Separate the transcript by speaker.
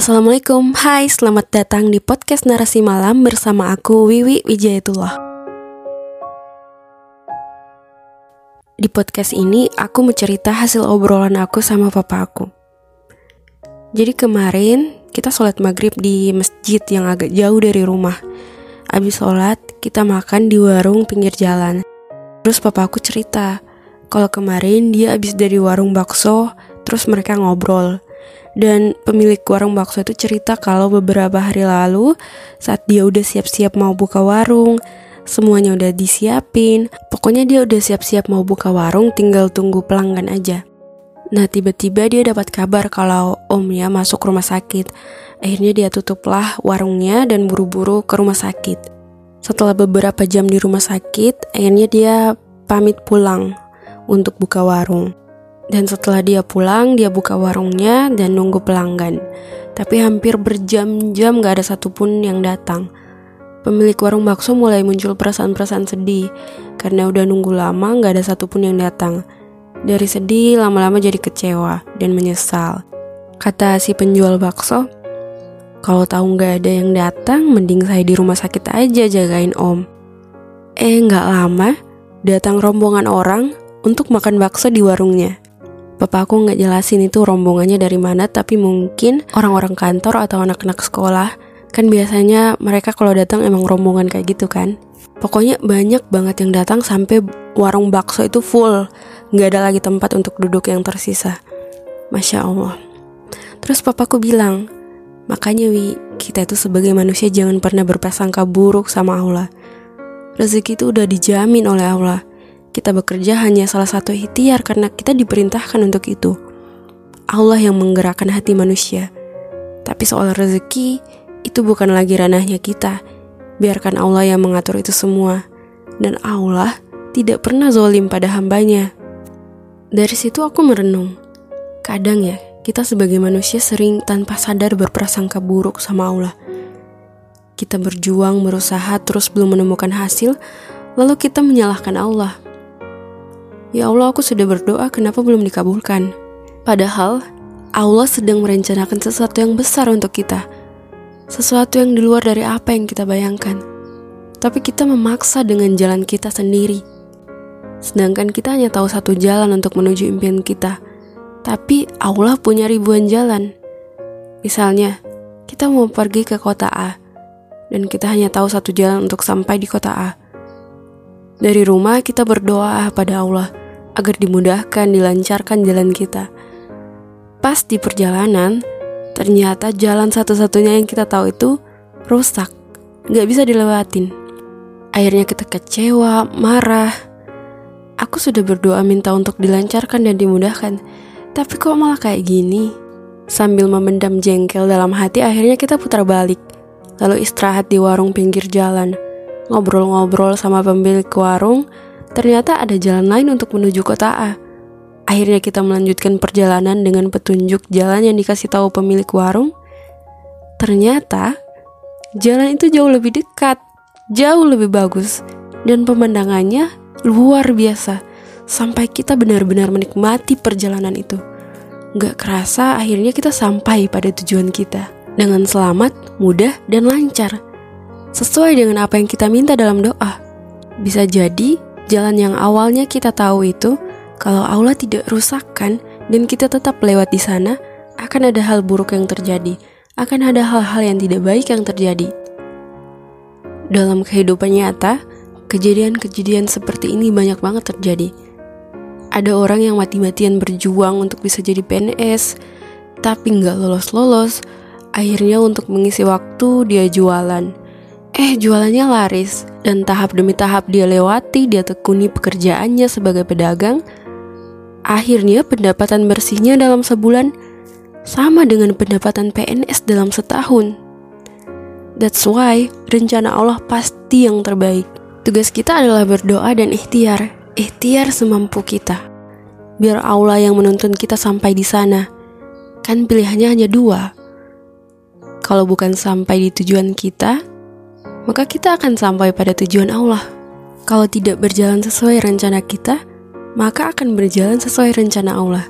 Speaker 1: Assalamualaikum, hai selamat datang di podcast Narasi Malam bersama aku Wiwi Wijayatullah. Di podcast ini aku mau cerita hasil obrolan aku sama papa aku. Jadi kemarin kita sholat maghrib di masjid yang agak jauh dari rumah. Abis sholat kita makan di warung pinggir jalan. Terus papa aku cerita Kalau kemarin dia abis dari warung bakso Terus mereka ngobrol dan pemilik warung bakso itu cerita kalau beberapa hari lalu saat dia udah siap-siap mau buka warung, semuanya udah disiapin. Pokoknya dia udah siap-siap mau buka warung, tinggal tunggu pelanggan aja. Nah tiba-tiba dia dapat kabar kalau omnya masuk rumah sakit. Akhirnya dia tutuplah warungnya dan buru-buru ke rumah sakit. Setelah beberapa jam di rumah sakit, akhirnya dia pamit pulang untuk buka warung. Dan setelah dia pulang, dia buka warungnya dan nunggu pelanggan. Tapi hampir berjam-jam gak ada satupun yang datang. Pemilik warung bakso mulai muncul perasaan-perasaan sedih karena udah nunggu lama gak ada satupun yang datang. Dari sedih lama-lama jadi kecewa dan menyesal. Kata si penjual bakso, kalau tahu gak ada yang datang, mending saya di rumah sakit aja jagain om. Eh gak lama, datang rombongan orang untuk makan bakso di warungnya. Bapak aku nggak jelasin itu rombongannya dari mana, tapi mungkin orang-orang kantor atau anak-anak sekolah. Kan biasanya mereka kalau datang emang rombongan kayak gitu kan. Pokoknya banyak banget yang datang sampai warung bakso itu full. Nggak ada lagi tempat untuk duduk yang tersisa. Masya Allah. Terus papaku bilang, makanya Wi, kita itu sebagai manusia jangan pernah berprasangka buruk sama Allah. Rezeki itu udah dijamin oleh Allah kita bekerja hanya salah satu ikhtiar karena kita diperintahkan untuk itu. Allah yang menggerakkan hati manusia. Tapi soal rezeki, itu bukan lagi ranahnya kita. Biarkan Allah yang mengatur itu semua. Dan Allah tidak pernah zolim pada hambanya. Dari situ aku merenung. Kadang ya, kita sebagai manusia sering tanpa sadar berprasangka buruk sama Allah. Kita berjuang, berusaha, terus belum menemukan hasil, lalu kita menyalahkan Allah. Ya Allah, aku sudah berdoa, kenapa belum dikabulkan? Padahal, Allah sedang merencanakan sesuatu yang besar untuk kita. Sesuatu yang di luar dari apa yang kita bayangkan. Tapi kita memaksa dengan jalan kita sendiri. Sedangkan kita hanya tahu satu jalan untuk menuju impian kita. Tapi Allah punya ribuan jalan. Misalnya, kita mau pergi ke kota A, dan kita hanya tahu satu jalan untuk sampai di kota A. Dari rumah kita berdoa pada Allah, agar dimudahkan, dilancarkan jalan kita. Pas di perjalanan, ternyata jalan satu-satunya yang kita tahu itu rusak, gak bisa dilewatin. Akhirnya kita kecewa, marah. Aku sudah berdoa minta untuk dilancarkan dan dimudahkan, tapi kok malah kayak gini? Sambil memendam jengkel dalam hati, akhirnya kita putar balik. Lalu istirahat di warung pinggir jalan. Ngobrol-ngobrol sama pemilik warung, ternyata ada jalan lain untuk menuju kota A. Akhirnya kita melanjutkan perjalanan dengan petunjuk jalan yang dikasih tahu pemilik warung. Ternyata jalan itu jauh lebih dekat, jauh lebih bagus, dan pemandangannya luar biasa. Sampai kita benar-benar menikmati perjalanan itu. Gak kerasa akhirnya kita sampai pada tujuan kita dengan selamat, mudah, dan lancar. Sesuai dengan apa yang kita minta dalam doa. Bisa jadi Jalan yang awalnya kita tahu itu, kalau Allah tidak rusakkan dan kita tetap lewat di sana, akan ada hal buruk yang terjadi, akan ada hal-hal yang tidak baik yang terjadi. Dalam kehidupan nyata, kejadian-kejadian seperti ini banyak banget terjadi. Ada orang yang mati-matian berjuang untuk bisa jadi PNS, tapi nggak lolos-lolos. Akhirnya untuk mengisi waktu dia jualan. Eh jualannya laris dan tahap demi tahap dia lewati, dia tekuni pekerjaannya sebagai pedagang. Akhirnya pendapatan bersihnya dalam sebulan sama dengan pendapatan PNS dalam setahun. That's why rencana Allah pasti yang terbaik. Tugas kita adalah berdoa dan ikhtiar, ikhtiar semampu kita. Biar Allah yang menuntun kita sampai di sana. Kan pilihannya hanya dua. Kalau bukan sampai di tujuan kita, maka kita akan sampai pada tujuan Allah. Kalau tidak berjalan sesuai rencana kita, maka akan berjalan sesuai rencana Allah.